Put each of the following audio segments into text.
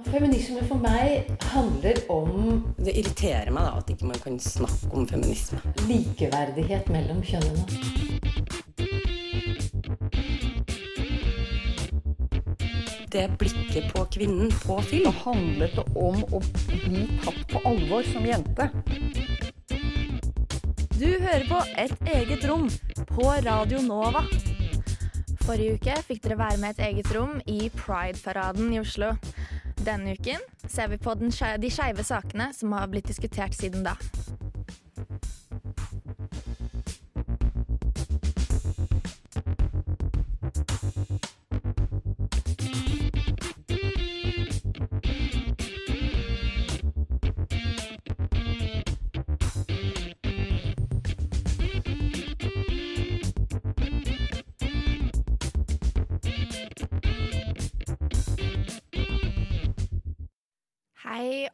Feminisme for meg handler om Det irriterer meg da at ikke man kan snakke om feminisme. likeverdighet mellom kjønnene. Det blikket på kvinnen på film. handlet det om å bli tatt på alvor som jente. Du hører på Et eget rom på Radio Nova. Forrige uke fikk dere være med et eget rom i Pride-paraden i Oslo. Denne uken ser vi på de skeive sakene som har blitt diskutert siden da.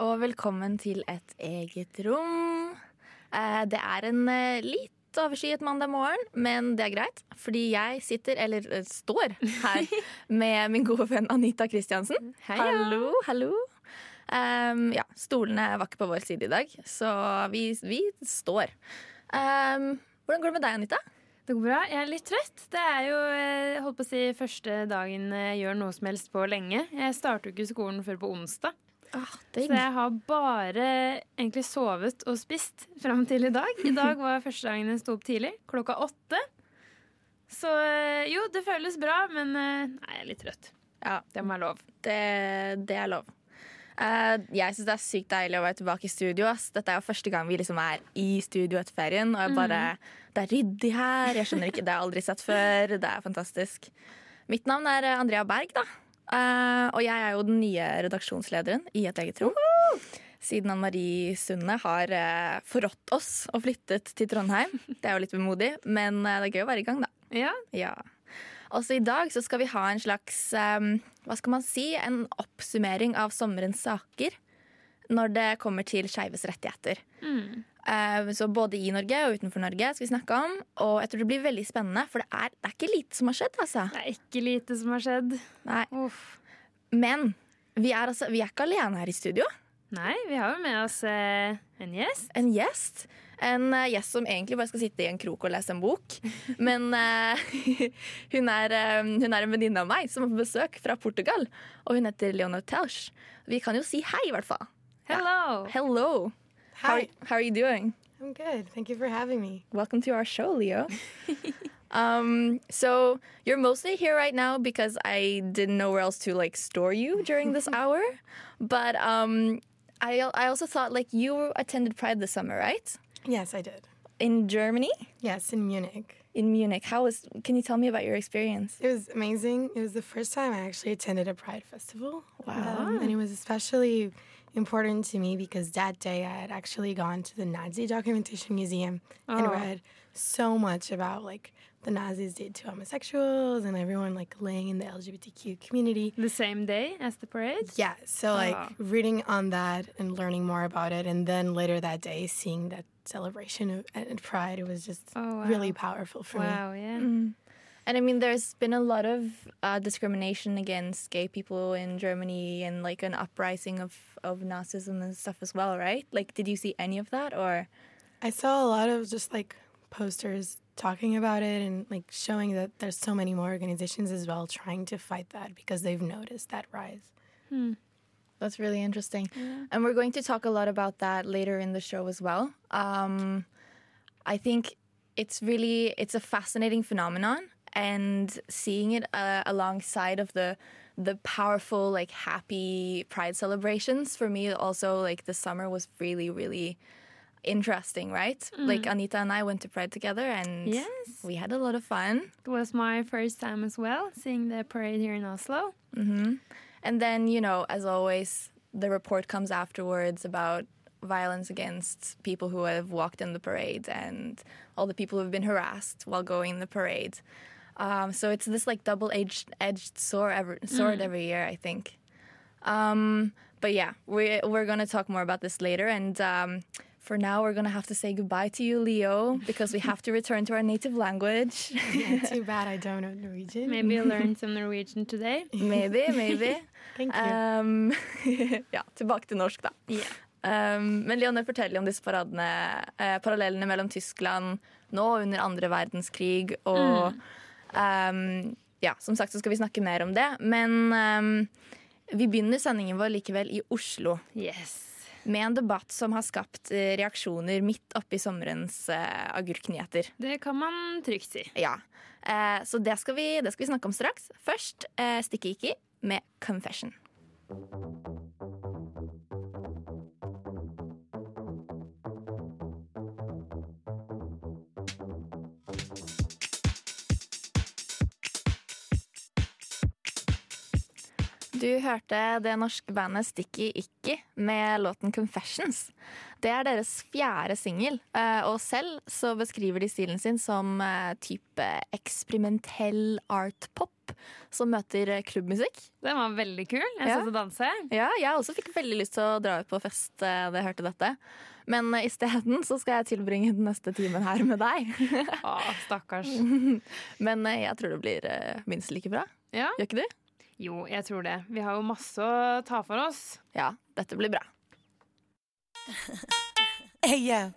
Og velkommen til Et eget rom. Eh, Det er en eh, litt overskyet mandag morgen, men det er greit. Fordi jeg sitter, eller eh, står, her med min gode venn Anita Kristiansen. Hallo, hallo. Um, ja, stolene var ikke på vår side i dag, så vi, vi står. Um, hvordan går det med deg, Anita? Det går bra. Jeg er litt trøtt. Det er jo holdt på å si, første dagen jeg gjør noe som helst på lenge. Jeg starter jo ikke skolen før på onsdag. Ah, Så jeg har bare egentlig sovet og spist fram til i dag. I dag var første dagen jeg sto opp tidlig, klokka åtte. Så eh, jo, det føles bra, men eh, nei, jeg er litt trøtt. Ja, Det må være lov. det, det er lov. Uh, jeg syns det er sykt deilig å være tilbake i studio. Ass. Dette er jo første gang vi liksom er i studio etter ferien. Og jeg bare, Det er ryddig her. Jeg skjønner ikke, Det har jeg aldri sett før. Det er fantastisk. Mitt navn er Andrea Berg, da. Eh, og jeg er jo den nye redaksjonslederen i Et eget rom. Siden Ann Marie Sunde har uh, forrådt oss og flyttet til Trondheim. Det er jo litt vemodig, men uh, det er gøy å være i gang, da. Ja, Ja. Også i dag så skal vi ha en slags um, Hva skal man si? En oppsummering av sommerens saker når det kommer til skeives rettigheter. Eh, så både i Norge og utenfor Norge skal vi snakke om. Og jeg tror det blir veldig spennende, for det er, det er ikke lite som har skjedd. altså. det er ikke lite som har skjedd. Nei. Uff. Men vi er, altså, vi er ikke alene her i studio. Nei, vi har jo med oss eh, en gjest. En gjest. En uh, gjest som egentlig bare skal sitte i en krok og lese en bok. Men uh, hun, er, eh, hun er en venninne av meg som er på besøk fra Portugal. Og hun heter Leonor Telsch. Vi kan jo si hei, i hvert fall. Hello! Hello. How, Hi. how are you doing? I'm good. Thank you for having me. Welcome to our show, Leo. um, so you're mostly here right now because I didn't know where else to like store you during this hour. But um, I I also thought like you attended Pride this summer, right? Yes, I did. In Germany, Yes, in Munich. in Munich. How was? Can you tell me about your experience? It was amazing. It was the first time I actually attended a Pride festival. Wow. Um, and it was especially important to me because that day I had actually gone to the Nazi Documentation Museum and Oh. read so much about like the Nazis did to homosexuals and everyone like laying in the LGBTQ community. The same day as the parade? Yeah, so like Oh. reading on that and learning more about it, and then later that day seeing that celebration of, at Pride, it was just Oh, wow. really powerful for me. Wow, yeah. Mm. And I mean, there's been a lot of uh, discrimination against gay people in Germany, and like an uprising of of Nazism and stuff as well, right? Like, did you see any of that, or? I saw a lot of just like posters talking about it and like showing that there's so many more organizations as well trying to fight that because they've noticed that rise. That's really interesting. And we're going to talk a lot about that later in the show as well. Um, I think it's really it's a fascinating phenomenon and seeing it uh, alongside of the the powerful like happy pride celebrations for me also like the summer was really really interesting right like anita and i went to pride together and Yes. we had a lot of fun It was my first time as well, seeing the parade here in Oslo. And then, you know, as always, the report comes afterwards about violence against people who have walked in the parade and all the people who have been harassed while going in the parade. Um, so it's this like double-edged edged sword every, sword every year, I think. Um, but yeah, we, we're gonna to talk more about this later. And um, For now, we're gonna have to say goodbye to you, Leo, because we have to return to our native language. Too bad I don't know Norwegian. Maybe you learned some Norwegian today. Maybe, maybe. Thank you. Um, ja, tilbake til norsk, da. Yeah. Um, men Lionel forteller om disse paradene, eh, parallellene mellom Tyskland nå under andre verdenskrig. Og um, ja, som sagt så skal vi snakke mer om det. Men um, vi begynner sendingen vår likevel i Oslo. Yes. Med en debatt som har skapt eh, reaksjoner midt oppi sommerens uh, agurknyheter. Det kan man trygt si. Ja. Uh, så det skal, vi, det skal vi snakke om straks. Først uh, Sticky Icky med Confession. Du hørte det norske bandet Sticky Icky med låten 'Confessions'. Det er deres fjerde singel, eh, og selv så beskriver de stilen sin som eh, type eksperimentell art-pop som møter klubbmusikk. Den var veldig kul. Jeg Ja. satt og danset. Ja, jeg også fikk veldig lyst til å dra ut på fest eh, da jeg hørte dette. Men isteden så skal jeg tilbringe den neste timen her med deg. Å, stakkars. Men eh, jeg tror det blir eh, minst like bra. Ja. Gjør ikke du? Jo, jeg tror det. Vi har jo masse å ta for oss. Ja, dette blir bra. Hey, yeah.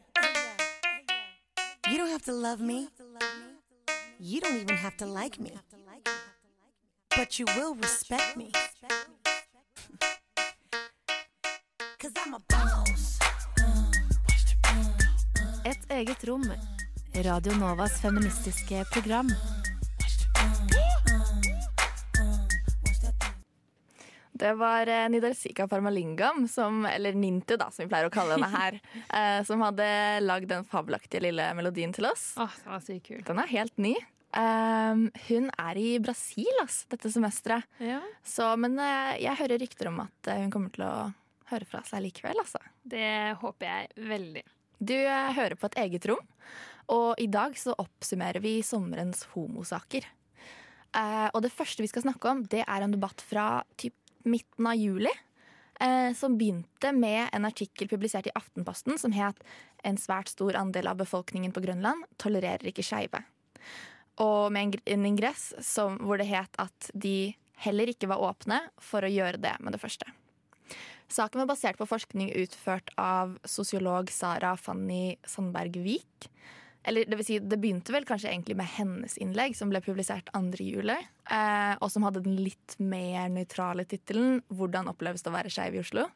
You don't have to love me. You don't even have to like me. But you will respect me. Cause I'm a boss. Et eget rom. Radio Novas feministiske program. Det var Nidalsika Nidarsika Parmalingam, som, eller Nintu, da, som vi pleier å kalle henne her, eh, som hadde lagd den fabelaktige lille melodien til oss. Åh, den var sykt kul. Den er helt ny. Um, hun er i Brasil ass, dette semesteret. Ja. Så, men eh, jeg hører rykter om at eh, hun kommer til å høre fra seg likevel. Altså. Det håper jeg veldig. Du eh, hører på et eget rom, og i dag så oppsummerer vi sommerens homosaker. Uh, og det første vi skal snakke om, det er en debatt fra typ midten av juli. Eh, som begynte med en artikkel publisert i Aftenposten som het 'En svært stor andel av befolkningen på Grønland tolererer ikke skeive'. Og med en, ingress som, hvor det het at de heller ikke var åpne for å gjøre det med det første. Saken var basert på forskning utført av sosiolog Sara Fanny Sandberg Vik. Eller det vil si, det begynte vel kanskje egentlig med hennes innlegg, som ble publisert 2. juli, eh, og som hadde den litt mer nøytrale tittelen 'Hvordan oppleves det å være skeiv i Oslo'.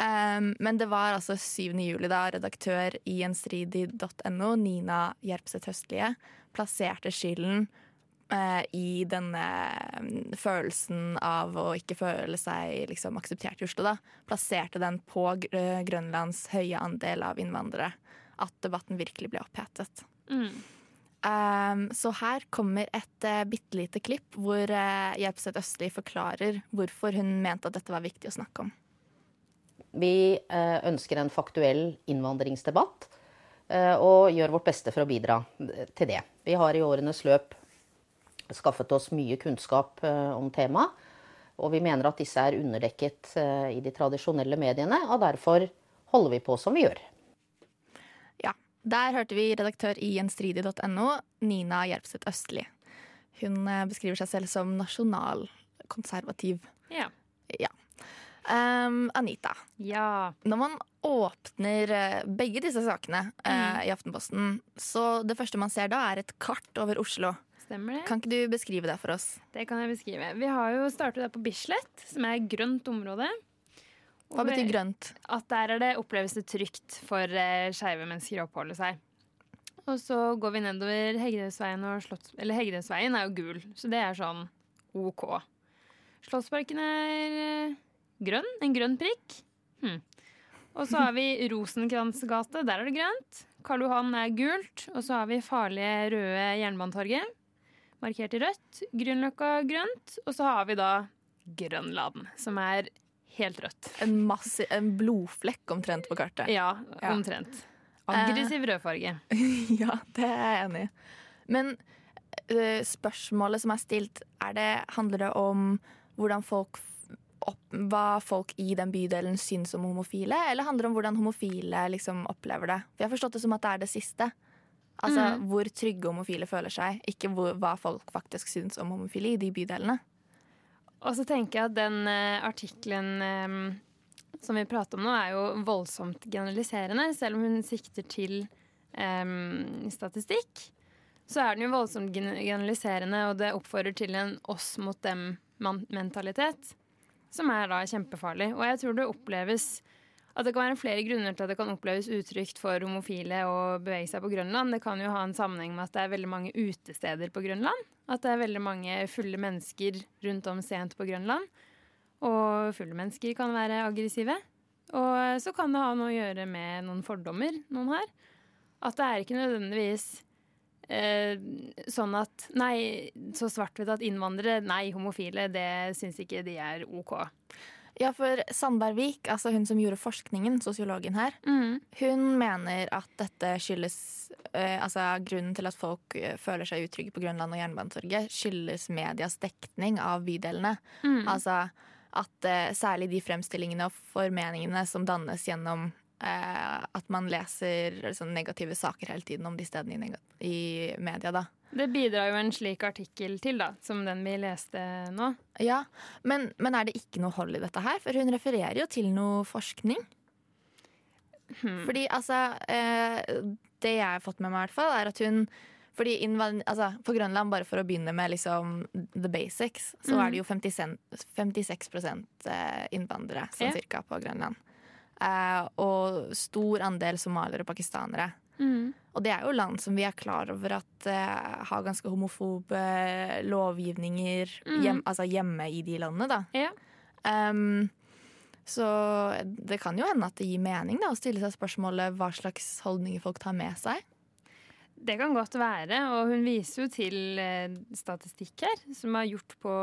Eh, men det var altså 7. juli da redaktør i gjenstridig.no, Nina Gjerpseth Høstlie, plasserte skylden eh, i denne mm, følelsen av å ikke føle seg liksom, akseptert i Oslo. Da. Plasserte den på Grønlands høye andel av innvandrere. At debatten virkelig ble opphetet. Mm. Um, så her kommer et uh, bitte lite klipp hvor uh, Gjerpseth Østli forklarer hvorfor hun mente at dette var viktig å snakke om. Vi uh, ønsker en faktuell innvandringsdebatt uh, og gjør vårt beste for å bidra til det. Vi har i årenes løp skaffet oss mye kunnskap om temaet, og vi mener at disse er underdekket i de tradisjonelle mediene, og derfor holder vi på som vi gjør. Der hørte vi redaktør i gjenstridig.no, Nina Jerpseth Østli. Hun eh, beskriver seg selv som nasjonalkonservativ. Ja. Ja. Um, Anita, Ja. når man åpner eh, begge disse sakene eh, i Aftenposten, så det første man ser da, er et kart over Oslo. Stemmer det? Kan ikke du beskrive det for oss? Det kan jeg beskrive. Vi har jo startet der på Bislett, som er et grønt område. Hva betyr grønt? At der er det oppleves det trygt for uh, skeive mennesker å oppholde seg. Og så går vi nedover Hegdehaugsveien, og Slotts... Eller Hegdehaugsveien er jo gul, så det er sånn OK. Slottsparken er eh, grønn. En grønn prikk. Hm. Og så har vi Rosenkrantz gate, der er det grønt. Karl Johan er gult. Og så har vi farlige røde Jernbanetorget, markert i rødt. Grünerløkka grønt. Og så har vi da Grønland, som er helt rødt. En, massi, en blodflekk omtrent på kartet. Ja, Ja. omtrent. Aggressiv rødfarge. Ja, det er jeg enig i. Men uh, spørsmålet som er stilt, er det, handler det om hvordan folk opp, hva folk i den bydelen syns om homofile, eller handler det om hvordan homofile liksom opplever det? For Jeg har forstått det som at det er det siste. Altså Mm. hvor trygge homofile føler seg, ikke hvor, hva folk faktisk syns om homofile i de bydelene. Og så tenker jeg at den eh, artikkelen eh, som vi prater om nå, er jo voldsomt generaliserende. Selv om hun sikter til eh, statistikk, så er den jo voldsomt generaliserende, og det oppfordrer til en oss mot dem-mentalitet, som er da kjempefarlig. Og jeg tror det oppleves at det kan være flere grunner til at det kan oppleves utrygt for homofile å bevege seg på Grønland. Det kan jo ha en sammenheng med at det er veldig mange utesteder på Grønland. At det er veldig mange fulle mennesker rundt om sent på Grønland. Og fulle mennesker kan være aggressive. Og så kan det ha noe å gjøre med noen fordommer noen har. At det er ikke nødvendigvis eh, sånn at Nei, så svart-hvitt at innvandrere, nei, homofile, det syns ikke de er OK. Ja, for Sandbergvik, altså hun som gjorde forskningen, sosiologen her, hun mener at dette skyldes uh, Altså grunnen til at folk eh, føler seg utrygge på Grønland og Jernbanetorget, skyldes medias dekning av bydelene. Mm. Altså at uh, særlig de fremstillingene og formeningene som dannes gjennom eh, at man leser liksom, negative saker hele tiden om de stedene i, i media, da. Det bidrar jo en slik artikkel til, da, som den vi leste nå. Ja, men, men er det ikke noe hold i dette her? For hun refererer jo til noe forskning. Fordi altså eh, Det jeg har fått med meg, i hvert fall, er at hun fordi altså, På Grønland, bare for å begynne med liksom the basics, så mm. er det jo 56, 56 eh, innvandrere sånn yeah. cirka på Grønland. Eh, og stor andel somaliere og pakistanere. Og det er jo land som vi er klar over at uh, har ganske homofobe lovgivninger mm. hjem, altså hjemme i de landene, da. Ja. Um, så det kan jo hende at det gir mening da, å stille seg spørsmålet hva slags holdninger folk tar med seg. Det kan godt være, og hun viser jo til eh, statistikk her, som er gjort på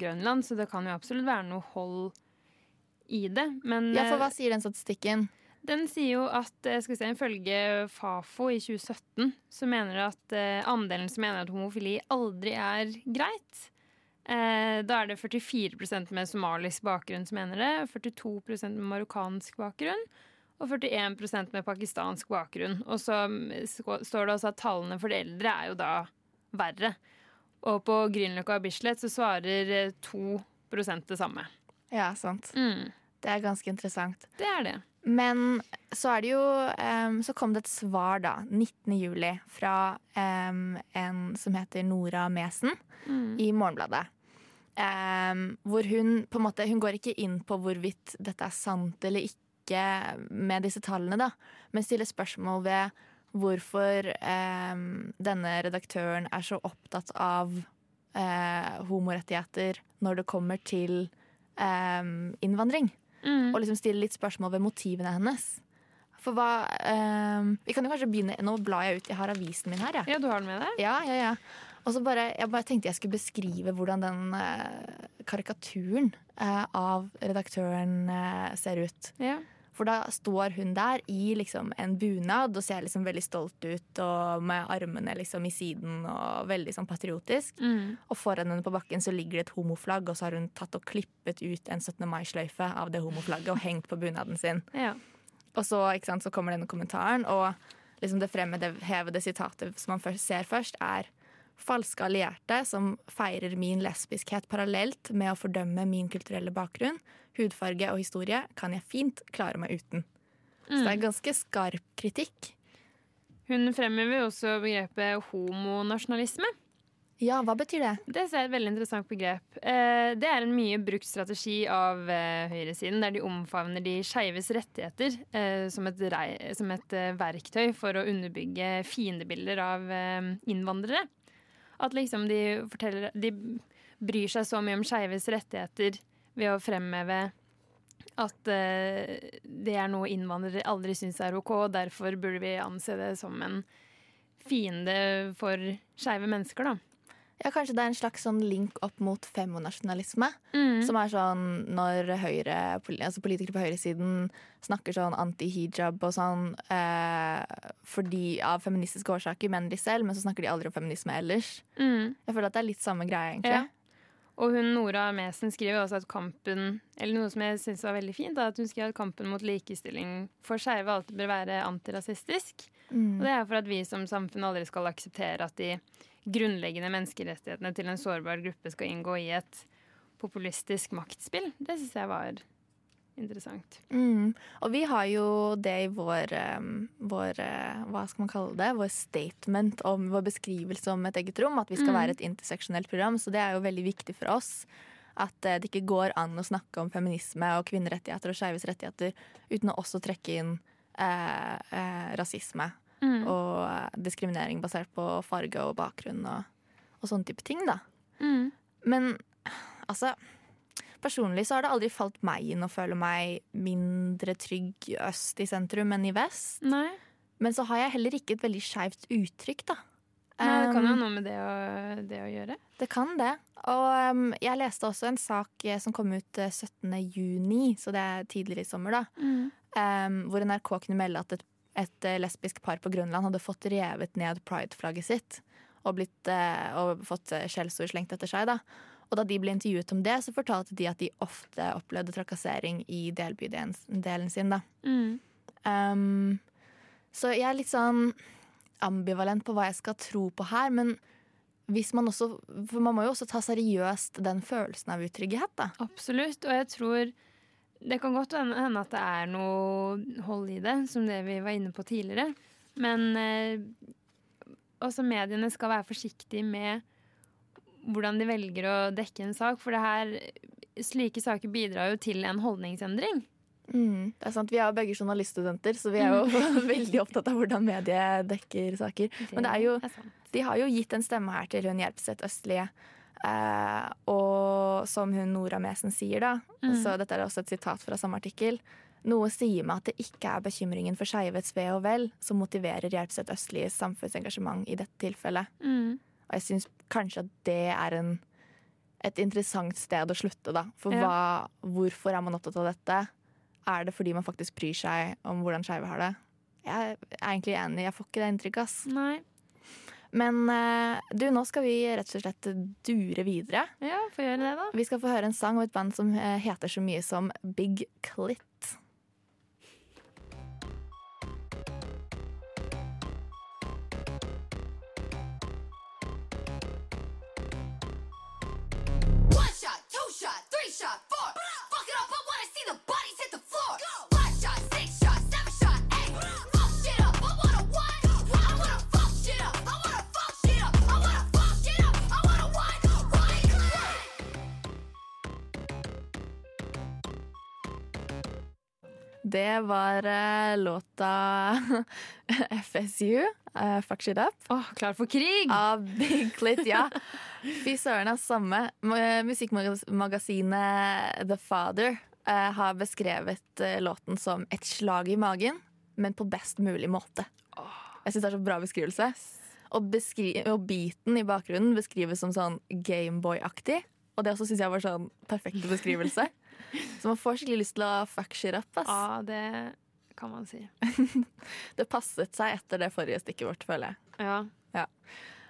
Grønland, så det kan jo absolutt være noe hold i det. Men Ja, for hva eh, sier den statistikken? den sier jo at eh, skal vi se, ifølge Fafo i 2017 så mener at eh, andelen som mener at homofili aldri er greit. Da er det 44% med somalisk bakgrunn som mener det, 42% med marokkansk bakgrunn og 41% med pakistansk bakgrunn. Og så mm, står det også at tallene for de eldre er jo da verre. Og på Grünerløkka og Bislett så svarer eh, 2 det samme. Ja, sant. Mm, Det er ganske interessant. det er det. Men så er det jo um, Så kom det et svar da, 19. juli, fra um, en som heter Nora Mesen i Morgenbladet. Um, hvor hun på en måte Hun går ikke inn på hvorvidt dette er sant eller ikke med disse tallene, da, men stiller spørsmål ved hvorfor denne redaktøren er så opptatt av uh, homorettigheter når det kommer til em, innvandring. Og liksom stille litt spørsmål ved motivene hennes. For hva em, Vi kan jo kanskje begynne Nå blar jeg ut. Jeg har avisen min her, Ja, Ja, du har den med deg? Ja, ja, ja. Og så bare, jeg bare tenkte jeg skulle beskrive hvordan den eh, karikaturen eh, av redaktøren eh, ser ut. Ja. For da står hun der i liksom en bunad og ser liksom veldig stolt ut og med armene liksom i siden og veldig sånn patriotisk. Mm. Og foran henne på bakken så ligger det et homoflagg, og så har hun tatt og klippet ut en 17. mai-sløyfe av det homoflagget og hengt på bunaden sin. Ja. Og så, sant, så kommer denne kommentaren, og liksom det fremhevede sitatet som man først ser først, er Falske allierte som feirer min lesbiskhet parallelt med å fordømme min kulturelle bakgrunn, hudfarge og historie, kan jeg fint klare meg uten. Så det er ganske skarp kritikk. Hun fremhever også begrepet homonasjonalisme. Ja, hva betyr det? Det er et veldig interessant begrep. Eh, Det er en mye brukt strategi av eh, høyresiden, der de omfavner de skeives rettigheter eh, som et, som et verktøy for å underbygge fiendebilder av innvandrere. At liksom de forteller De bryr seg så mye om skeives rettigheter ved å fremheve at eh, det er noe innvandrere aldri syns er OK, og derfor burde vi anse det som en fiende for skeive mennesker, da. Ja, Kanskje det er en slags sånn link opp mot femonasjonalisme. Mm. Som er sånn når høyre, altså politikere på høyresiden snakker sånn anti-hijab og sånn eh, fordi av feministiske årsaker, mener de selv, men så snakker de aldri om feminisme ellers. Mm. Jeg føler at det er litt samme greie, egentlig. Ja. Og hun Nora Mesen skriver også at kampen Eller noe som jeg syns var veldig fint, at hun skriver at kampen mot likestilling for skeive alltid bør være antirasistisk. Mm. Og det er for at vi som samfunn aldri skal akseptere at de grunnleggende menneskerettighetene til en sårbar gruppe skal inngå i et populistisk maktspill. Det syns jeg var interessant. Mm. Og vi har jo det i vår, vår uh, Hva skal man kalle det? Vår statement om vår beskrivelse om et eget rom. At vi skal Mm. være et interseksjonelt program. Så det er jo veldig viktig for oss. At uh, det ikke går an å snakke om feminisme og kvinnerettigheter og skeives rettigheter uten å også trekke inn uh, uh, rasisme Mm. og uh, diskriminering basert på farge og bakgrunn og, og sånne type ting, da. Mm. Men altså Personlig så har det aldri falt meg inn å føle meg mindre trygg øst i sentrum enn i vest. Nei. Men så har jeg heller ikke et veldig skeivt uttrykk, da. Nei, det kan jo Um, noe med det å, det å gjøre. det kan det. Og um, jeg leste også en sak eh, som kom ut eh, 17. juni, så det er tidligere i sommer, da. Um, hvor NRK kunne melde at et, et eh, lesbisk par på Grønland hadde fått revet ned pride-flagget sitt. Og, blitt, uh, og fått eh, skjellsord slengt etter seg. da. Og da de ble intervjuet om det, så fortalte de at de ofte opplevde trakassering i delbydelen delen sin. da. Mm. Um, så jeg er litt sånn ambivalent på hva jeg skal tro på her. Men hvis man også For man må jo også ta seriøst den følelsen av utrygghet, da. Absolutt. Og jeg tror det kan godt hende hende at det er noe hold i det, som det vi var inne på tidligere. Men eh, også mediene skal være forsiktige med hvordan de velger å dekke en sak. For det her, slike saker bidrar jo til en holdningsendring. Mm, det er sant, Vi er jo begge journaliststudenter, så vi er jo veldig opptatt av hvordan mediet dekker saker. Men det er jo, de har jo gitt en stemme her til hun Hjelpseth Østlie. Eh, og som hun Nora Mesen sier, da, Mm. så dette er også et sitat fra samme artikkel. Noe sier meg at det ikke er bekymringen for skeives ve og vel som motiverer Hjelpseth Østlies samfunnsengasjement i dette tilfellet. Mm. Og jeg syns kanskje at det er en, et interessant sted å slutte, da. For Ja. hva, hvorfor er man opptatt av dette? Er det fordi man faktisk bryr seg om hvordan skeive har det? Jeg er egentlig enig, jeg får ikke det inntrykket, ass. Nei. Men eh, du, nå skal vi rett og slett dure videre. Ja, få gjøre det, da. Vi skal få høre en sang om et band som eh, heter så mye som Big Clit. Shot, three shot, four. Fuck it up, I wanna see the bodies hit the Det var eh, låta FSU, uh, Fuck Shit Up. klar for krig! Av Big Clit, ja. Fy søren, ass, samme. Musikkmagasinet The Father uh, har beskrevet uh, låten som et slag i magen, men på best mulig måte. Jeg syns det er så bra beskrivelse. Og, og beaten i bakgrunnen beskrives som sånn Gameboy-aktig. Og det også syns jeg var sånn perfekt beskrivelse. Så man får skikkelig lyst til å fuck shit up. Ass. Ja, det kan man si. Det passet seg etter det forrige stikket vårt, føler jeg. Ja. Ja.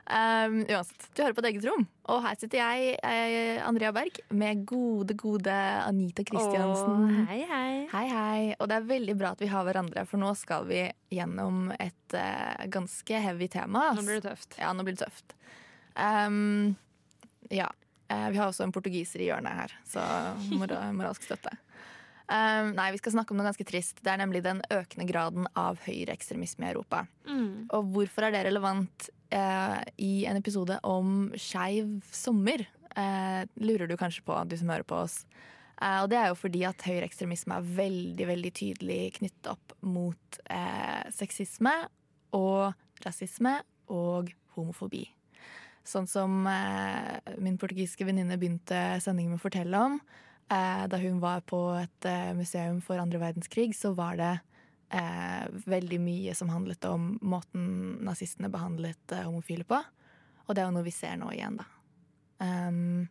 Um, uansett, du hører på et eget rom, og her sitter jeg, eh, Andrea Berg, med gode, gode Anita Kristiansen. Åh, hei, hei. Hei, hei. Og det er veldig bra at vi har hverandre, for nå skal vi gjennom et eh, ganske heavy tema. ass. Nå blir det tøft. Ja, nå blir det tøft. Um, ja. Eh, vi har også en portugiser i hjørnet her, så moralsk støtte. Um, nei, vi skal snakke om noe ganske trist. Det er nemlig den økende graden av høyreekstremisme i Europa. Mm. Og hvorfor er det relevant uh, i en episode om skeiv sommer? Uh, lurer du kanskje på, du som hører på oss. Uh, og det er jo fordi at høyreekstremisme er veldig veldig tydelig knyttet opp mot sexisme og rasisme og homofobi. Sånn som eh, min portugisiske venninne begynte sendingen med å fortelle om. Eh, da hun var på et eh, museum for andre verdenskrig, så var det eh, veldig mye som handlet om måten nazistene behandlet eh, homofile på. Og det er jo noe vi ser nå igjen, da. Um,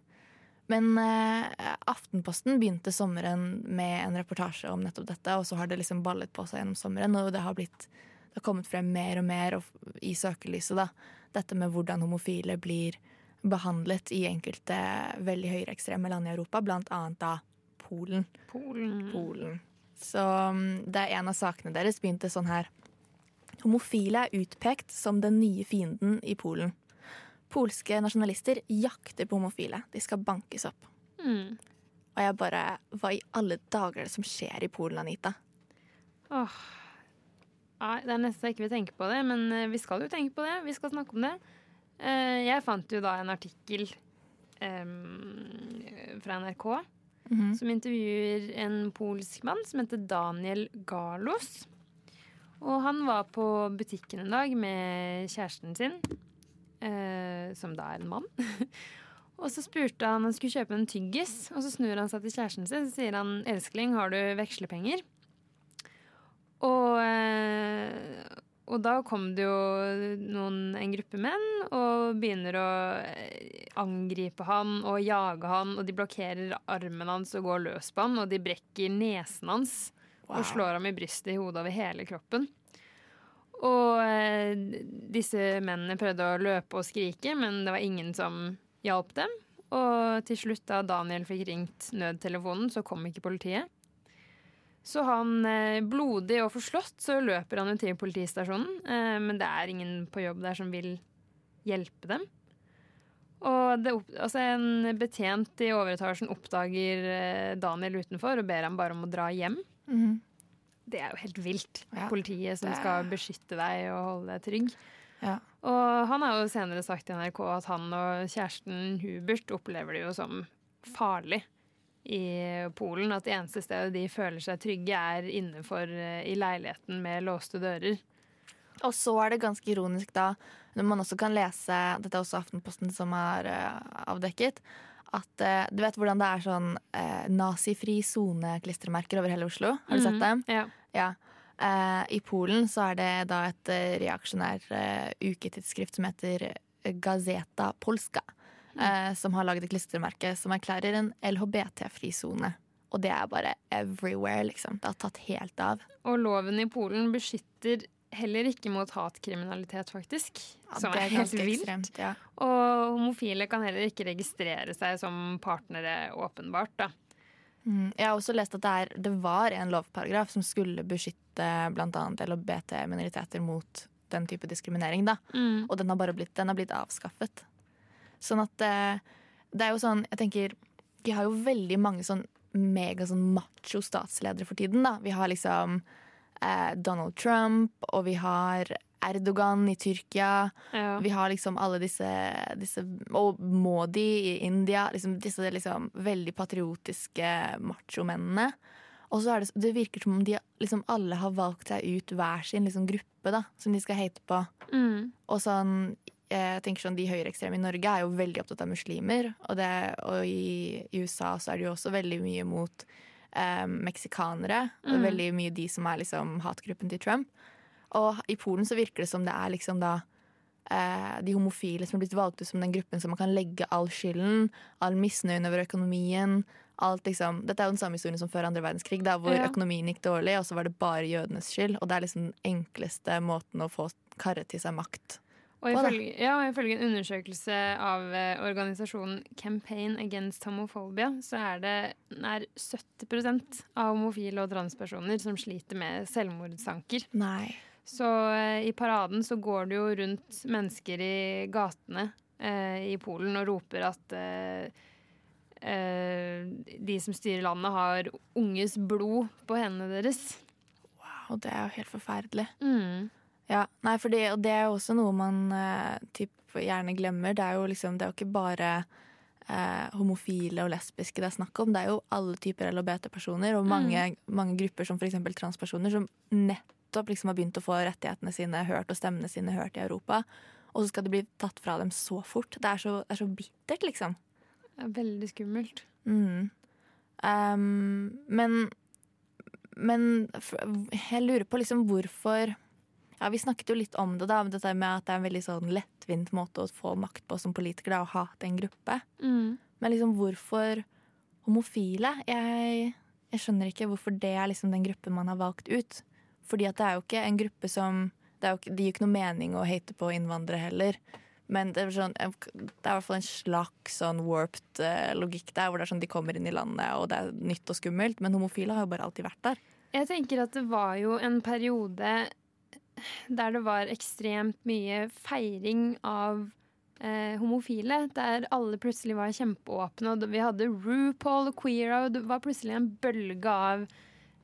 men eh, Aftenposten begynte sommeren med en reportasje om nettopp dette, og så har det liksom ballet på seg gjennom sommeren, og det har, blitt, det har kommet frem mer og mer i søkelyset, da. Dette med hvordan homofile blir behandlet i enkelte veldig høyreekstreme land i Europa, annet da Polen. Polen. Polen. Så mm, det er en av sakene deres begynte sånn her. Homofile er utpekt som den nye fienden i Polen. Polske nasjonalister jakter på homofile. De skal bankes opp. Mm. Og jeg bare Hva i alle dager er det som skjer i Polen, Anita? Åh. Nei, det er nesten ikke vil tenke på det, men eh, vi skal jo tenke på det. Vi skal snakke om det. Eh, Jeg fant jo da en artikkel em, fra NRK Mhm. som intervjuer en polsk mann som heter Daniel Garlos. Og han var på butikken en dag med kjæresten sin, eh, som da er en mann. og så spurte han han skulle kjøpe en tyggis, og så snur han seg til kjæresten sin og sier han 'Elskling, har du vekslepenger?' Og, eh, og da kom det jo noen, en gruppe menn og begynner å eh, angripe han og jage han, og de blokkerer armen hans og går løs på han, og de brekker nesen hans Wow. og slår ham i brystet i hodet over hele kroppen. Og eh, disse mennene prøvde å løpe og skrike, men det var ingen som hjalp dem. Og til slutt, da Daniel fikk ringt nødtelefonen, så kom ikke politiet. Så han, eh, blodig og forslått, så løper han jo til politistasjonen. Eh, men det er ingen på jobb der som vil hjelpe dem. Og det, altså en betjent i overetasjen oppdager eh, Daniel utenfor og ber ham bare om å dra hjem. Mhm. Det er jo helt vilt. Ja, Politiet som det skal beskytte deg og holde deg trygg. Ja. Og han har jo senere sagt til NRK at han og kjæresten Hubert opplever det jo som farlig i Polen. At det eneste stedet de føler seg trygge, er innenfor eh, i leiligheten med låste dører. Og så er det ganske ironisk da, når man også kan lese, dette er også Aftenposten som har uh, avdekket, at uh, du vet hvordan det er sånn uh, nazifri sone-klistremerker over hele Oslo? Har du sett dem? Ja. Ja. Eh, I Polen så er det da et reaksjonær uketidsskrift som heter Gazeta Polska, eh, som har laget et klistremerke som erklærer en LHBT-fri sone. Og det er bare everywhere, liksom. Det har tatt helt av. Og loven i Polen beskytter heller ikke mot hatkriminalitet, faktisk. Ja, som er er helt vilt. ekstremt, ja. Og homofile kan heller ikke registrere seg som partnere, åpenbart. da. Mm. Jeg har også lest at det, er, det var en lovparagraf som skulle beskytte bl.a. LHBT-minoriteter mot den type diskriminering. Da. Og den har bare blitt, den har blitt avskaffet. Sånn at eh, det er jo sånn Jeg tenker Vi har jo veldig mange sånn mega sånn macho statsledere for tiden. da. Vi har liksom eh, Donald Trump, og vi har Erdogan i Tyrkia. Ja. Vi har liksom alle disse, disse Og Modi i India. Liksom, disse liksom veldig patriotiske machomennene. Og så er det, det virker som om de liksom alle har valgt seg ut hver sin liksom gruppe da, som de skal hate på. Mm. Og sånn, jeg tenker sånn, De høyreekstreme i Norge er jo veldig opptatt av muslimer. Og, det, og i, i USA så er det jo også veldig mye mot eh, meksikanere. Og Mm. veldig mye de som er liksom hatgruppen til Trump. Og i Polen så virker det som det er liksom da eh, de homofile som har blitt valgt ut som den gruppen som man kan legge all skylden, all misnøyen over økonomien. Alt liksom, dette er jo den samme historien som før andre verdenskrig, da, hvor Ja. økonomien gikk dårlig, og så var det bare jødenes skyld. Og det er liksom den enkleste måten å få karret til seg makt Og ifølge, ja, ifølge en undersøkelse av eh, organisasjonen Campaign Against Homophobia, så er det nær 70% av homofile og transpersoner som sliter med selvmordstanker. Nei. Så eh, i paraden så går det jo rundt mennesker i gatene eh, i Polen og roper at eh, eh, de som styrer landet, har unges blod på hendene deres. Wow, det er jo helt forferdelig. Mm. Ja, nei, for det, og det er jo også noe man eh, typ, gjerne glemmer. Det er jo liksom, det er jo ikke bare eh, homofile og lesbiske det er snakk om. Det er jo alle typer LHBT-personer og mange, mange grupper som f.eks. transpersoner som nettopp liksom har begynt å få rettighetene sine hørt og stemmene sine hørt i Europa. Og så skal det bli tatt fra dem så fort. Det er så, det er så bittert, liksom. Det er veldig skummelt. Mm. Um, men Men jeg lurer på liksom hvorfor Ja, Vi snakket jo litt om det, da, dette med at det er en veldig sånn lettvint måte å få makt på som politiker, da, å hate en gruppe. Mm. Men liksom hvorfor homofile? Jeg, jeg skjønner ikke hvorfor det er liksom den gruppen man har valgt ut. Fordi at det er jo ikke en gruppe som det, jo ikke, det gir jo ikke noe mening å hate på innvandrere heller. Men det er, sånn, det er i hvert fall en slags sånn warped eh, logikk der, hvor det er sånn de kommer inn i landet, og det er nytt og skummelt. Men homofile har jo bare alltid vært der. Jeg tenker at det var jo en periode der det var ekstremt mye feiring av eh, homofile. Der alle plutselig var kjempeåpne. Og vi hadde RuPaul og Queer, og det var plutselig en bølge av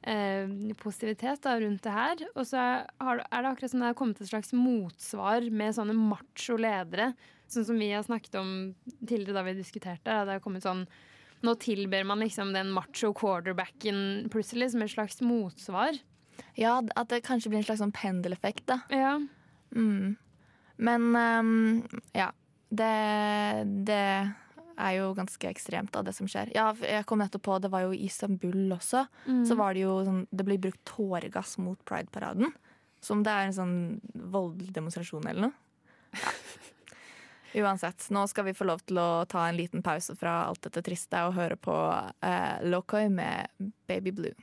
eh, positivitet da, rundt det her. Og så er det akkurat som det har kommet et slags motsvar med sånne macho ledere. Sånn som vi har snakket om tidligere da vi diskuterte. Da. Det har kommet sånn Nå tilber man liksom den macho quarterbacken plutselig som et slags motsvar. Ja, at det kanskje blir en slags sånn pendeleffekt, da. Ja. Mm. Men um, ja. Det, det er jo ganske ekstremt, da, det som skjer. Ja, jeg kom nettopp på, det var jo i Istanbul også. Mm. Så var det jo sånn Det blir brukt tåregass mot Pride-paraden. Som det er en sånn voldelig demonstrasjon eller noe. Ja. Uansett, nå skal vi få lov til å ta en liten pause fra alt dette triste og høre på eh, Lokoi med Baby Blue.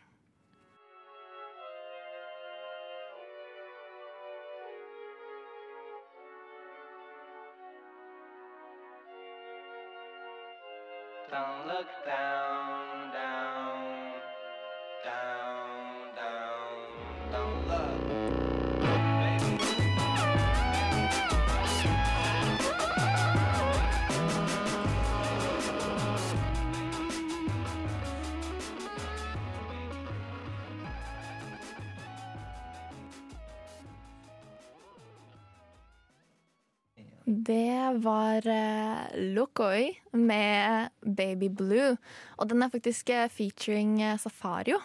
Var uh, Lokoi med Baby Blue. Og den er faktisk eh, featuring eh, Safario.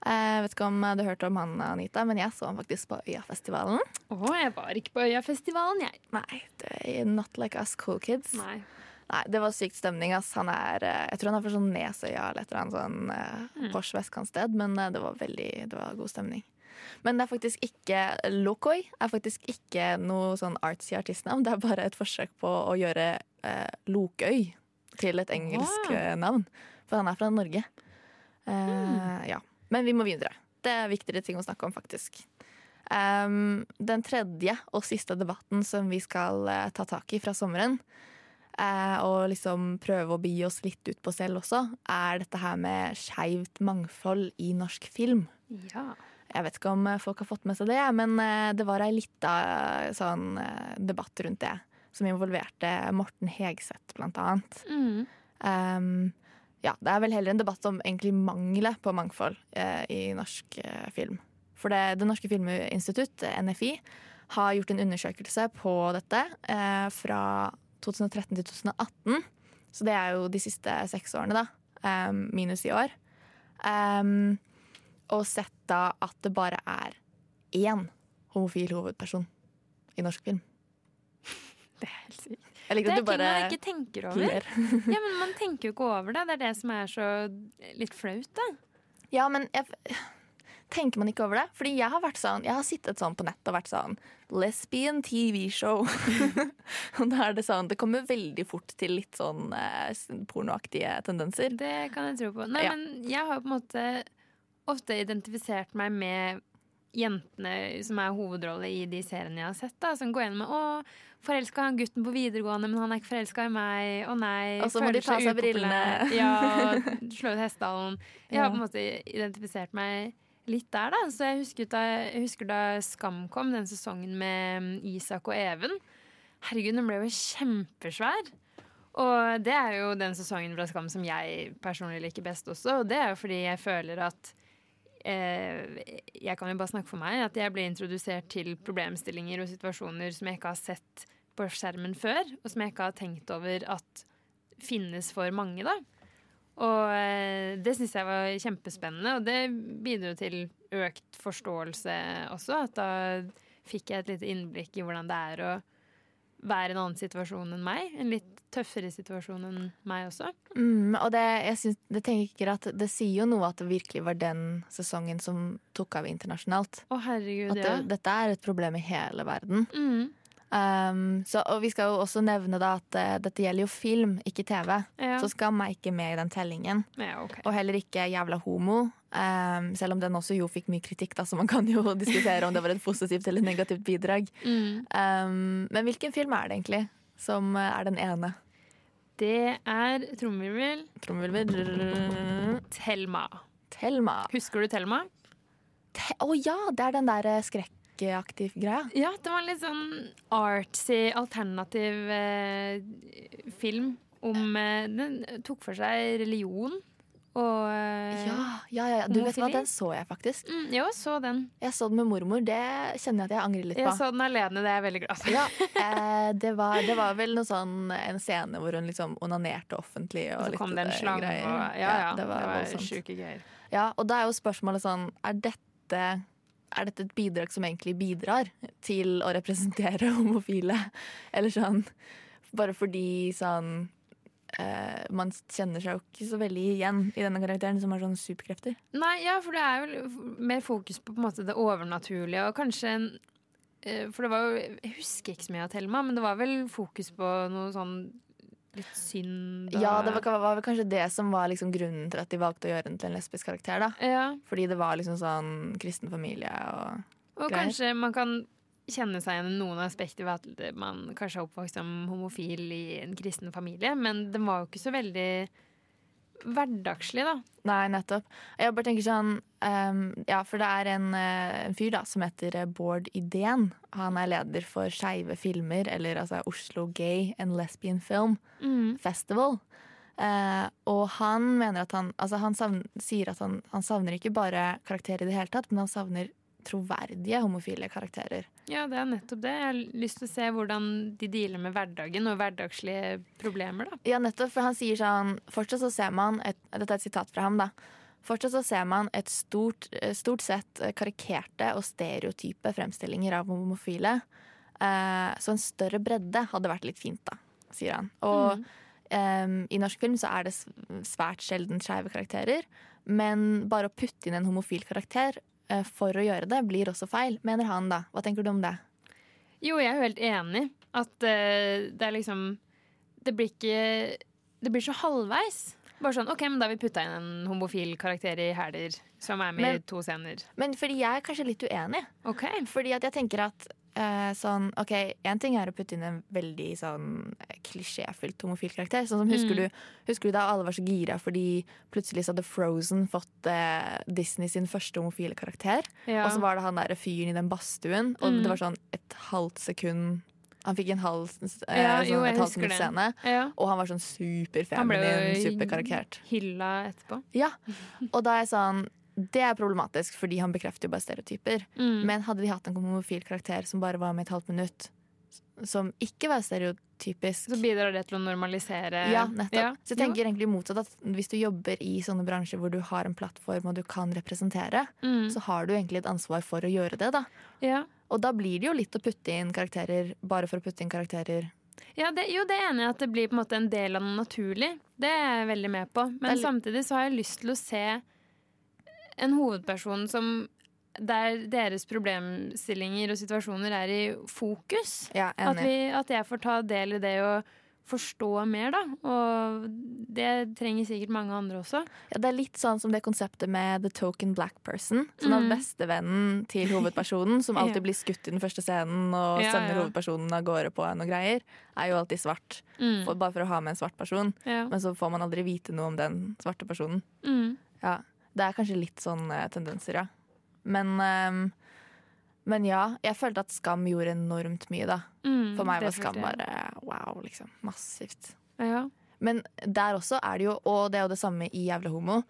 Jeg vet ikke om du hørte om han, Anita, men jeg så han faktisk på Øyafestivalen. Å, jeg var ikke på Øyafestivalen, jeg. Nei, det not like us cool kids. Nei. Nei, det var sykt stemning. Ass. Han er, jeg tror han har fra sånn Nesøya eller et eller annet sånn mm. Porsche-vesk vestkantsted, men det var veldig det var god stemning. Men det er faktisk ikke Lokoi er faktisk ikke noe sånn artsy artistnavn. Det er bare et forsøk på å gjøre eh, Lokøy til et engelsk Wow. eh, navn. For han er fra Norge. Eh. Ja. Men vi må videre. Det er viktigere ting å snakke om, faktisk. Um, den tredje og siste debatten som vi skal uh, ta tak i fra sommeren, uh, og liksom prøve å bi oss litt ut på selv også, er dette her med skeivt mangfold i norsk film. Ja. Jeg vet ikke om eh, folk har fått med seg det, men eh, det var ei lita eh, sånn debatt rundt det. Som involverte Morten Hegseth, blant annet. Mm. Um, ja, det er vel heller en debatt om egentlig mangelen på mangfold eh, i norsk eh, film. For det, det Norske Filminstitutt, NFI, har gjort en undersøkelse på dette eh, fra 2013 til 2018. Så det er jo de siste seks årene, da. Um, minus i år. Em, og sett da at det bare er én homofil hovedperson i norsk film. Det er helt sykt. Det er ting man ikke tenker over. ja, men Man tenker jo ikke over det. Det er det som er så litt flaut, da. Ja, men jeg, tenker man ikke over det? Fordi jeg har sånn Jeg har sittet sånn på nett og vært sånn Lesbian TV-show. og da er det sånn Det kommer veldig fort til litt sånn eh, pornoaktige tendenser. Det kan jeg tro på. Nei, Ja. men jeg har på en måte ofte identifisert meg med jentene som er hovedrolle i de seriene jeg har sett. da Som går gjennom med 'Å, forelska han gutten på videregående, men han er ikke forelska i meg'. 'Å nei'. Og så må de ta seg brillene. Ja, slå ut hestehalen. Jeg har på en måte identifisert meg litt der, da. Så jeg husker da, jeg husker da Skam kom, den sesongen med mm, Isak og Even. Herregud, den ble jo kjempesvær. Og det er jo den sesongen fra Skam som jeg personlig liker best også. Og det er jo fordi jeg føler at Jeg kan jo bare snakke for meg. At jeg ble introdusert til problemstillinger og situasjoner som jeg ikke har sett på skjermen før. Og som jeg ikke har tenkt over at finnes for mange, da. Og eh, det syns jeg var kjempespennende, og det bidro til økt forståelse også. At da fikk jeg et lite innblikk i hvordan det er å være i en annen situasjon enn meg. En litt tøffere situasjon enn meg også. Mm, og det, jeg, synes, det tenker at det sier jo noe at det virkelig var den sesongen som tok av internasjonalt. Å, herregud, At det, ja. dette er et problem i hele verden. Mm. Um, så, og vi skal jo også nevne da at uh, dette gjelder jo film, ikke TV. Ja. Så skal meg ikke med i den tellingen. Ja, okay. Og heller ikke Jævla homo. Um, selv om den også jo fikk mye kritikk, da, så man kan jo diskutere om det var et positivt eller negativt bidrag. Mm. Um, men hvilken film er det egentlig som eh, er den ene? Det er trommevirvel. Trommevirvel. Thelma. Thelma. Husker du Thelma? Å ja, det er den der eh, skrekkaktiv greia. Ja, det var en litt sånn artsy, alternativ eh, film om eh, Den tok for seg religion og eh, Ja, ja, ja, du vet hva, den så jeg faktisk. Mm, jo, så den. Jeg så den med mormor. Det kjenner jeg at jeg angrer litt på. Jeg så den alene, det er jeg veldig glad for. Ja, eh, det, var, det var vel noe sånn en scene hvor hun liksom onanerte offentlig. Og, Og så kom det en eh, slange og Ja, ja. det var, var voldsomt. sjuke greier. Ja, og da er jo spørsmålet sånn Er dette, er dette et bidrag som egentlig bidrar til å representere homofile? Eller sånn Bare fordi sånn eh, Man kjenner seg jo ikke så veldig igjen i denne karakteren som har sånne superkrefter. Nei, ja, for det er jo mer fokus på, på en måte, det overnaturlige, og kanskje en eh, For det var jo Jeg husker ikke så mye av Thelma, men det var vel fokus på noe sånn litt synd og Ja, det var, var vel kanskje det som var liksom grunnen til at de valgte å gjøre den til en lesbisk karakter. da Ja. Fordi det var liksom sånn kristen familie og Og greier. kanskje man kan kjenne seg igjen i noen aspekter ved at man kanskje er oppvokst som homofil i en kristen familie, men den var jo ikke så veldig hverdagslig, da. Nei, nettopp. Jeg bare tenker sånn um, Ja, for det er en, eh, en fyr da som heter eh, Bård Idén. Han er leder for Skeive filmer, eller altså Oslo Gay and Lesbian Film Festival. Uh, og han mener at han Altså han savner, sier at han, han savner ikke bare karakterer i det hele tatt, men han savner troverdige homofile karakterer. Ja, det er nettopp det. Jeg har lyst til å se hvordan de dealer med hverdagen og hverdagslige problemer, da. Ja, nettopp, for han sier sånn Fortsatt så ser man et, Dette er et sitat fra ham, da. Fortsatt så ser man et stort, eh, stort sett eh, karikerte og stereotype fremstillinger av homofile. Eh, så en større bredde hadde vært litt fint, da, sier han. Og em, i norsk film så er det svært sjelden skeive karakterer. Men bare å putte inn en homofil karakter eh, for å gjøre det, blir også feil, mener han da. Hva tenker du om det? Jo, jeg er jo helt enig. At eh, det er liksom Det blir ikke Det blir så halvveis. Bare sånn OK, men da har vi putta inn en homofil karakter i Hæler, som er med Men- i to scener. Men fordi jeg er kanskje litt uenig. Okay. Fordi at jeg tenker at eh, sånn OK, én ting er å putte inn en veldig sånn eh, klisjéfylt homofil karakter. Sånn som husker, Mm. du, husker du da alle var så gira fordi plutselig så hadde Frozen fått eh, Disney sin første homofile karakter? Ja. Og så var det han der fyren i den badstuen, og Mm. det var sånn et halvt sekund Han fikk en halv, eh, Ja, sånn, jo, et halvt sekund minutt scene, Ja. og han var sånn superfeminin, jo hylla etterpå. Ja, og da er jeg sånn Det er problematisk, fordi han bekrefter jo bare stereotyper. Mm. Men hadde de hatt en homofil karakter som bare var med et halvt minutt, som ikke var stereotypisk Så bidrar det til å normalisere Ja, nettopp. Ja. Så jeg tenker egentlig motsatt at hvis du jobber i sånne bransjer hvor du har en plattform og du kan representere, Mm. så har du egentlig et ansvar for å gjøre det, da. Ja. Og da blir det jo litt å putte inn karakterer bare for å putte inn karakterer. Ja, det, jo, det er enig i at det blir på en måte en del av noe naturlig. Det er jeg veldig med på. Men samtidig så har jeg lyst til å se en hovedperson som der deres problemstillinger og situasjoner er i fokus. Ja, At, vi, at jeg får ta del i det å forstå mer, da. Og det trenger sikkert mange andre også. Ja, det er litt sånn som det konseptet med the token black person. Sånn at Mm. bestevennen til hovedpersonen, som alltid blir skutt i den første scenen og Ja, sender ja. hovedpersonen av gårde på noen greier, er jo alltid svart. Mm. For, bare for å ha med en svart person. Men så får man aldri vite noe om den svarte personen. Mm. Ja, Det er kanskje litt sånn eh, tendenser, ja. Men, ehm, men ja, jeg følte at Skam gjorde enormt mye, da. Mm, For meg var Skam bare wow, liksom. Massivt. Ja. Men der også er det jo, og det er jo det samme i Jævla homo,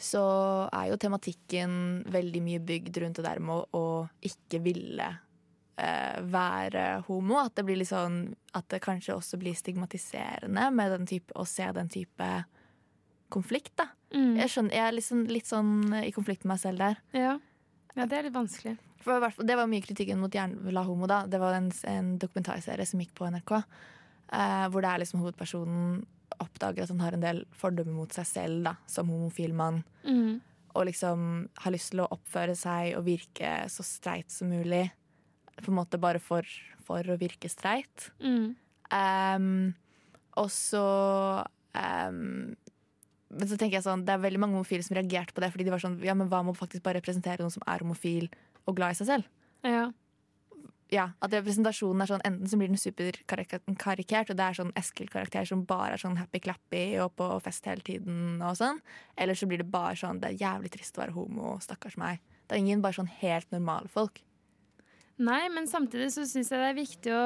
så er jo tematikken veldig mye bygd rundt det der med å ikke ville eh, være homo. At det blir litt sånn At det kanskje også blir stigmatiserende med den type, å se den type konflikt, da. Mm. Jeg, skjønner, jeg er liksom litt sånn i konflikt med meg selv der. Ja. ja, det er litt vanskelig. For det var mye kritikken mot Jernla homo. da Det var en, en dokumentarserie som gikk på NRK. eh, hvor det er liksom hovedpersonen oppdager at han har en del fordommer mot seg selv da som homofil mann. Mm. Og liksom har lyst til å oppføre seg og virke så streit som mulig. På en måte bare for, for å virke streit. Mm. Um, og så ehm, Men så tenker jeg sånn Det er veldig mange homofile som reagerte på det, fordi de var sånn Ja, men hva med å faktisk bare representere noen som er homofil og glad i seg selv? Ja. ja, at representasjonen er sånn Enten så blir den superkarikert, og det er sånn Eskil-karakter som bare er sånn happy-clappy og på fest hele tiden, og sånn. Eller så blir det bare sånn Det er jævlig trist å være homo, stakkars meg. Det er ingen bare sånn helt normale folk. Nei, men samtidig så syns jeg det er viktig å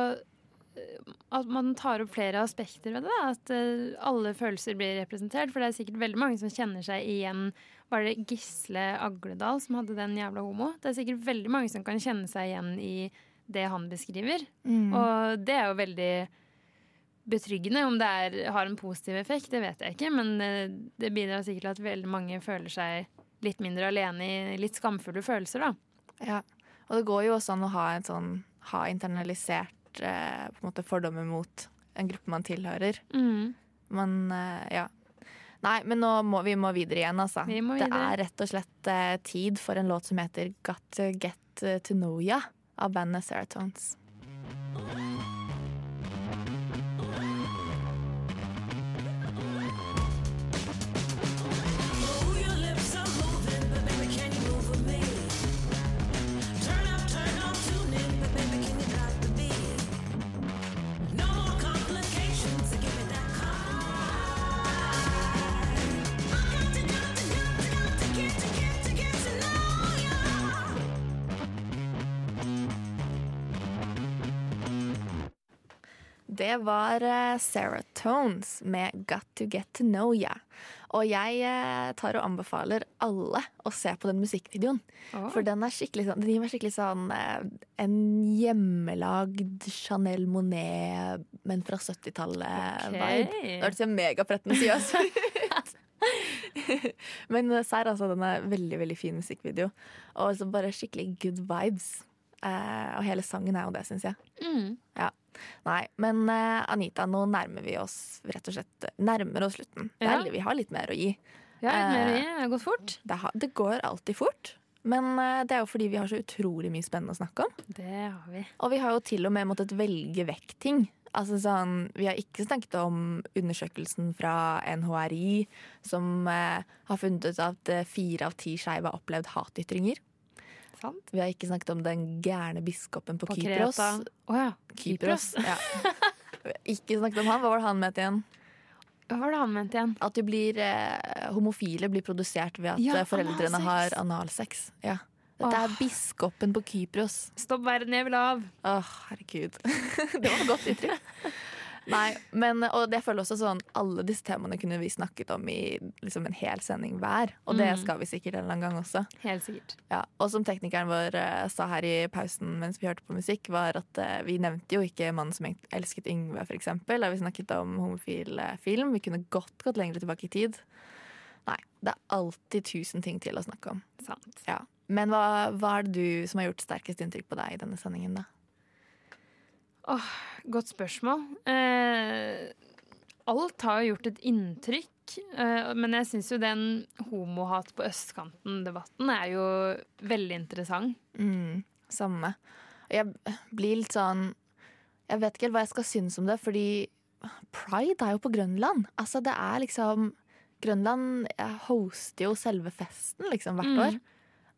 at man tar opp flere aspekter ved det. At eh, alle følelser blir representert. For det er sikkert veldig mange som kjenner seg igjen. Var det Gisle Agledal som hadde den jævla homo? Det er sikkert veldig mange som kan kjenne seg igjen i det han beskriver. Mm. Og det er jo veldig betryggende. Om det er, har en positiv effekt, det vet jeg ikke. Men eh, det bidrar sikkert til at veldig mange føler seg litt mindre alene i litt skamfulle følelser, da. Ja. Og det går jo også an å ha en sånn ha internalisert eh, på en måte fordommer mot en gruppe man tilhører. Mm. Men eh, ja. Nei, men nå må vi må videre igjen, altså. Vi må Det er rett og slett eh, tid for en låt som heter Got to Get to Know Ya av bandet Seratones. Det var Sarah Tones med Got to Get to Know Ya. Og jeg eh, tar og anbefaler alle å se på den musikkvideoen. Oh. For den er sånn, den gir meg skikkelig sånn eh, en hjemmelagd Chanel Monet, men fra 70-tallet-vibe. Okay. Det hørtes jo megapretensiøs ut. men eh, serr, altså. Den er veldig, veldig fin musikkvideo. Og bare skikkelig good vibes. Eh, og hele sangen er jo det, syns jeg. Mm. Ja. Nei, men uh, Anita, nå nærmer vi oss rett og slett nærmer oss slutten. Det er, Vi har litt mer å gi. Ja, litt mer å gi. Eh, Det har gått fort. Det, har, det går alltid fort. Men eh, det er jo fordi vi har så utrolig mye spennende å snakke om. Det har vi. Og vi har jo til og med måttet velge vekk ting. Altså sånn, vi har ikke snakket om undersøkelsen fra NHRI som eh, har funnet ut at fire av ti skeive har opplevd hatytringer. Sant. Vi har ikke snakket om den gærne biskopen på, På Kypros. Oh, ja. Kypros. Ja. ikke snakket om han. Hva var det han mente igjen? Hva var det han mente igjen? At de blir, eh, homofile blir produsert ved at Ja, eh, foreldrene analsex. har analsex. Ja. Dette er biskopen på Kypros. Stopp verden, jeg vil av. Åh, herregud. det var et godt uttrykk. Nei, men og det føler også sånn Alle disse temaene kunne vi snakket om i liksom en hel sending hver. Og det Mm. skal vi sikkert en eller annen gang også. Helt sikkert. Ja, og som teknikeren vår eh, sa her i pausen mens vi hørte på musikk, var at uh, vi nevnte jo ikke 'Mannen som elsket Yngve', eksempel, da vi snakket om homofil eh, film. Vi kunne godt gått lenger tilbake i tid. Nei, det er alltid tusen ting til å snakke om. Sant. Ja. Men hva, hva er det du som har gjort sterkest inntrykk på deg i denne sendingen, da? Åh, godt spørsmål. Eh, alt har jo gjort et inntrykk, eh, men jeg syns jo den homohat på østkanten-debatten er jo veldig interessant. Mm, samme. Jeg blir litt sånn Jeg vet ikke helt hva jeg skal synes om det, fordi pride er jo på Grønland. Altså, det er liksom Grønland hoster jo selve festen liksom hvert Mm. år.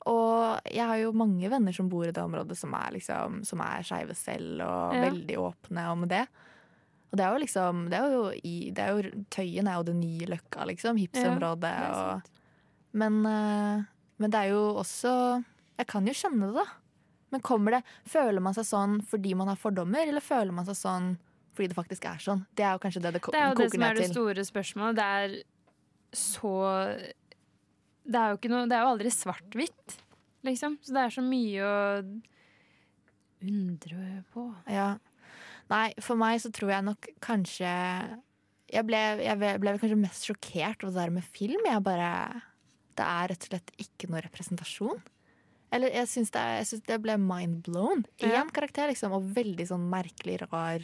Og jeg har jo mange venner som bor i det området som er, liksom, som er skeive selv, og Ja. veldig åpne om det. Og det er jo liksom det er jo i, det er jo, Tøyen er jo det nye Løkka, liksom. Hipsområdet. Ja, og, men, eh, men det er jo også Jeg kan jo skjønne det, da. Men kommer det, føler man seg sånn fordi man har fordommer, eller føler man seg sånn fordi det faktisk er sånn? Det er jo kanskje det det, ko- Det er jo det koker som er ned det til. store spørsmålet. Det er så Det er jo, noe, det er jo aldri svart-hvitt, liksom. Så det er så mye å undre på. Ja. Nei, for meg så tror jeg nok kanskje Jeg ble, jeg ble, kanskje mest sjokkert over det der med film. Jeg bare Det er rett og slett ikke noe representasjon. Eller jeg syns det, det ble mind blown. Én Ja. karakter, liksom, og veldig sånn merkelig, rar,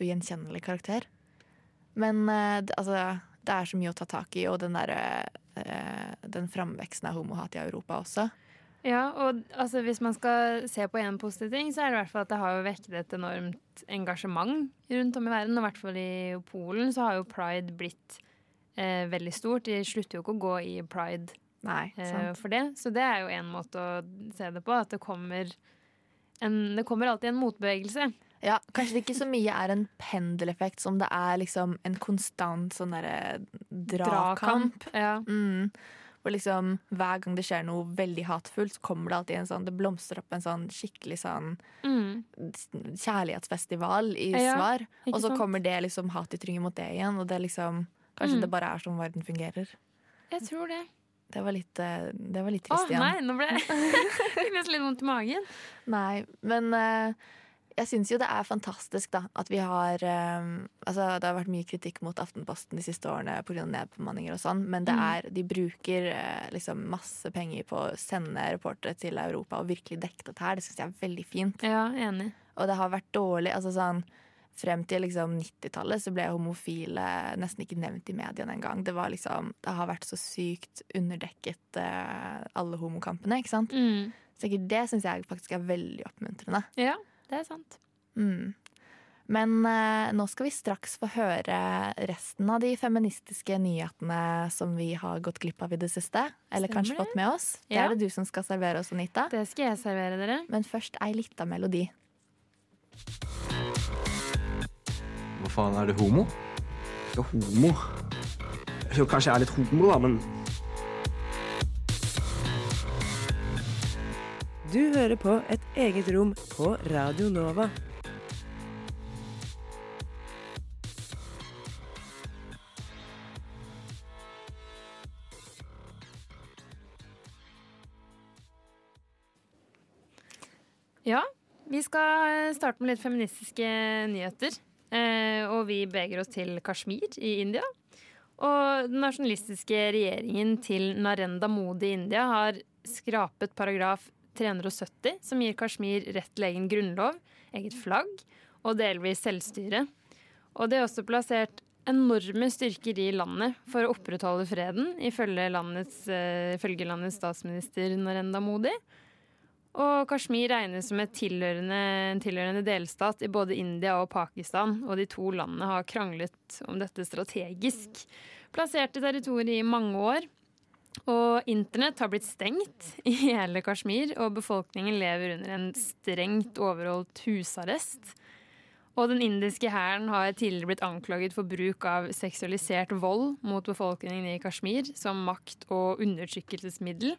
ugjenkjennelig karakter. Men eh, det, altså, det er så mye å ta tak i, og den derre eh, Den framveksten av homohat i Europa også. Ja, og altså, hvis man skal se på en positiv ting, så er det i hvert fall at det har vekket et enormt engasjement rundt om i verden. Og i hvert fall i Polen så har jo pride blitt eh, veldig stort. De slutter jo ikke å gå i pride Nei, eh, for det. Så det er jo en måte å se det på, at det kommer en Det kommer alltid en motbevegelse. Ja, Kanskje det ikke så mye er en pendeleffekt som det er liksom en konstant sånn derre dragkamp. Ja. Mm. Hvor liksom hver gang det skjer noe veldig hatefullt, så kommer det alltid en sånn Det blomstrer opp en sånn skikkelig sånn Mm. kjærlighetsfestival i Ja, svar. Og så sant? kommer det liksom hatytringer mot det igjen, og det liksom Kanskje Mm. det bare er sånn verden fungerer. Jeg tror det. Det var litt, eh, det var litt Å trist igjen. nei, nå ble jeg nesten litt vondt i magen. Nei, men eh, jeg syns jo det er fantastisk da, at vi har um, altså, Det har vært mye kritikk mot Aftenposten de siste årene pga. nedbemanninger og sånn, men det Mm. er, de bruker uh, liksom masse penger på å sende reportere til Europa og virkelig dekke dette her. Det syns jeg er veldig fint. Ja, enig. Og det har vært dårlig. altså sånn Frem til liksom 90-tallet så ble homofile nesten ikke nevnt i mediene engang. Det var liksom, det har vært så sykt underdekket, uh, alle homokampene. ikke sant? Mm. Sikkert det syns jeg faktisk er veldig oppmuntrende. Ja, det er sant. Mm. Men eh, nå skal vi straks få høre resten av de feministiske nyhetene som vi har gått glipp av i det siste. Eller Stemmer kanskje fått med oss. Det Ja. er det du som skal servere oss, Anita. Det skal jeg servere dere. Men først ei lita melodi. Hva faen, er du homo? Ja, homo. Jeg tror kanskje jeg er litt homo, da, men Du hører på Et eget rom på Radio Nova. Ja, vi skal starte med litt feministiske nyheter. Eh, og vi beger oss til Kashmir i India. Og den nasjonalistiske regjeringen til Narenda Modi i India har skrapet paragraf 370, som gir Kashmir rett til egen grunnlov, eget flagg og delvis selvstyre. Og det er også plassert enorme styrker i landet for å opprettholde freden, ifølge landets, eh, ifølge landets statsminister Narenda Modi. Og Kashmir regnes som en tilhørende, en tilhørende delstat i både India og Pakistan, og de to landene har kranglet om dette strategisk Plassert i territoriet i mange år. Og internett har blitt stengt i hele Kashmir, og befolkningen lever under en strengt overholdt husarrest. Og den indiske hæren har tidligere blitt anklaget for bruk av seksualisert vold mot befolkningen i Kashmir som makt- og undertrykkelsesmiddel.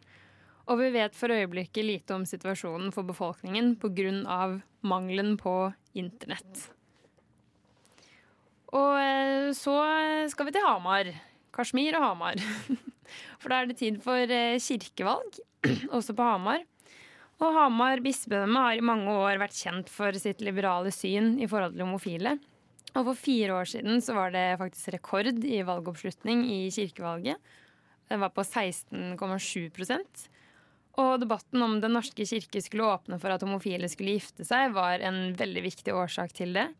Og vi vet for øyeblikket lite om situasjonen for befolkningen pga. mangelen på internett. Og eh, så skal vi til Hamar. Kashmir og Hamar. For da er det tid for eh, kirkevalg, også på Hamar. Og Hamar bispedømme har i mange år vært kjent for sitt liberale syn i forhold til homofile. Og for fire år siden så var det faktisk rekord i valgoppslutning i kirkevalget. Den var på 16,7% Og debatten om Den norske kirke skulle åpne for at homofile skulle gifte seg, var en veldig viktig årsak til det.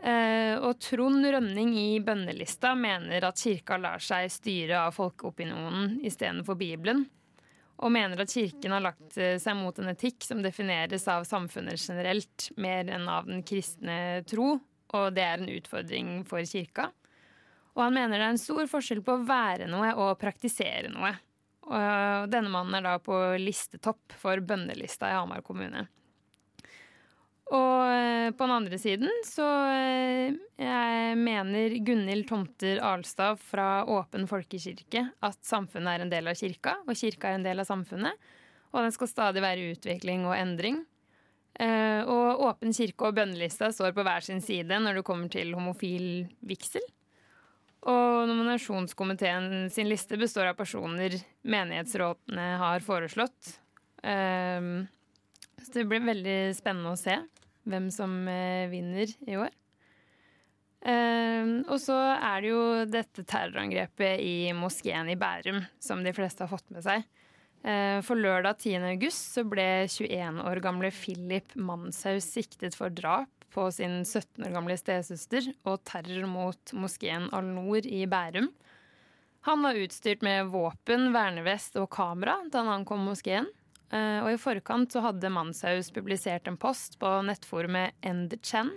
Eh, og Trond Rønning i Bønnelista mener at kirka lar seg styre av folkeopinionen istedenfor Bibelen. Og mener at kirken har lagt eh, seg mot en etikk som defineres av samfunnet generelt, mer enn av den kristne tro. Og det er en utfordring for kirka. Og han mener det er en stor forskjell på å være noe og praktisere noe. Og denne mannen er da på listetopp for bønnelista i Hamar kommune. Og eh, på den andre siden så eh, jeg mener Gunhild Tomter Arlstad fra Åpen folkekirke at samfunnet er en del av kirka, og kirka er en del av samfunnet. Og den skal stadig være utvikling og endring. Eh, og Åpen kirke og bønnelista står på hver sin side når det kommer til homofil vigsel. Og nominasjonskomiteen sin liste består av personer menighetsrådene har foreslått. Så det blir veldig spennende å se hvem som eh, vinner i år. Um, og så er det jo dette terrorangrepet i moskeen i Bærum som de fleste har fått med seg. Eh, for lørdag 10. august så ble 21 år gamle Philip Manshaus siktet for drap på sin 17 år gamle stesøster og terror mot moskeen Al-Noor i Bærum. Han var utstyrt med våpen, vernevest og kamera da han ankom moskeen. Eh, og i forkant så hadde Manshaus publisert en post på nettforumet EndChan,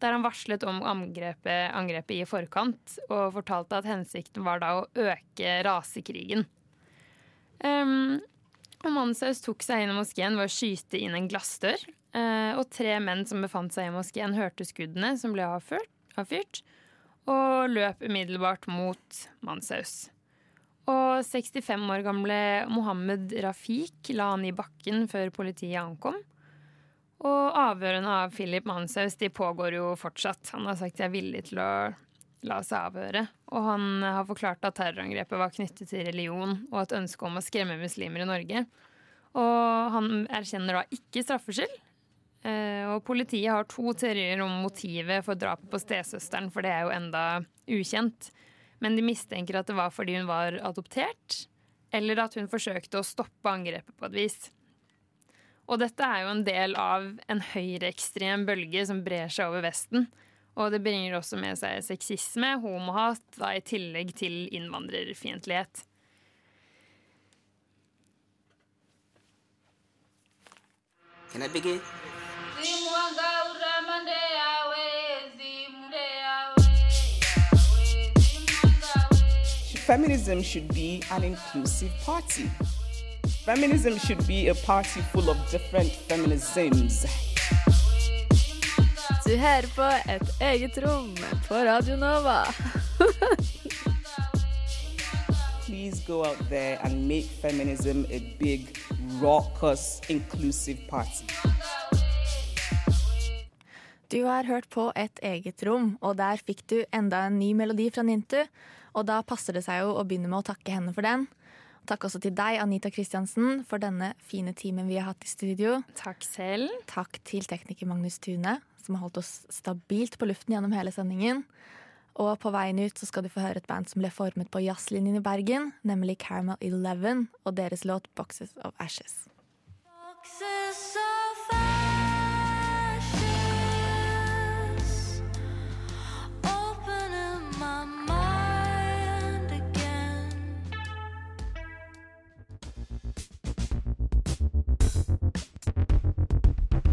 der han varslet om angrepet, angrepet i forkant, og fortalte at hensikten var da å øke rasekrigen. Um, og Manshaus tok seg inn i moskeen ved å skyte inn en glassdør. Uh, og tre menn som befant seg i moskeen, hørte skuddene som ble avfyrt, avfyrt, og løp umiddelbart mot Manshaus. Og 65 år gamle Mohammed Rafik la han i bakken før politiet ankom. Og avhørene av Philip Manshaus pågår jo fortsatt. Han har sagt de er villig til å la seg avhøre. Og han har forklart at terrorangrepet var knyttet til religion og et ønske om å skremme muslimer i Norge. Og han erkjenner da ikke straffskyld. Eh, og politiet har to teorier om motivet for drapet på stesøsteren, for det er jo enda ukjent. Men de mistenker at det var fordi hun var adoptert, eller at hun forsøkte å stoppe angrepet på et vis. Og dette er jo en del av en høyreekstrem bølge som brer seg over Vesten. Og det bringer også med seg sexisme, homohat, da i tillegg til innvandrerfiendtlighet. Can I begin? Feminism should be an inclusive party. Feminism should be a party full of different feminisms. Du hører på Et eget rom på Radio Nova. Please go out there and make feminism a big, raucous, inclusive party. Du har hørt på Et eget rom, og der fikk du enda en ny melodi fra Nintu. Og da passer det seg jo å begynne med å takke henne for den. Takk også til deg, Anita Kristiansen, for denne fine timen vi har hatt i studio. Takk selv. Takk til tekniker Magnus Tune, som har holdt oss stabilt på luften gjennom hele sendingen. Og på veien ut så skal du få høre et band som ble formet på jazzlinjen i Bergen, nemlig Caramel Eleven, og deres låt Boxes of Ashes.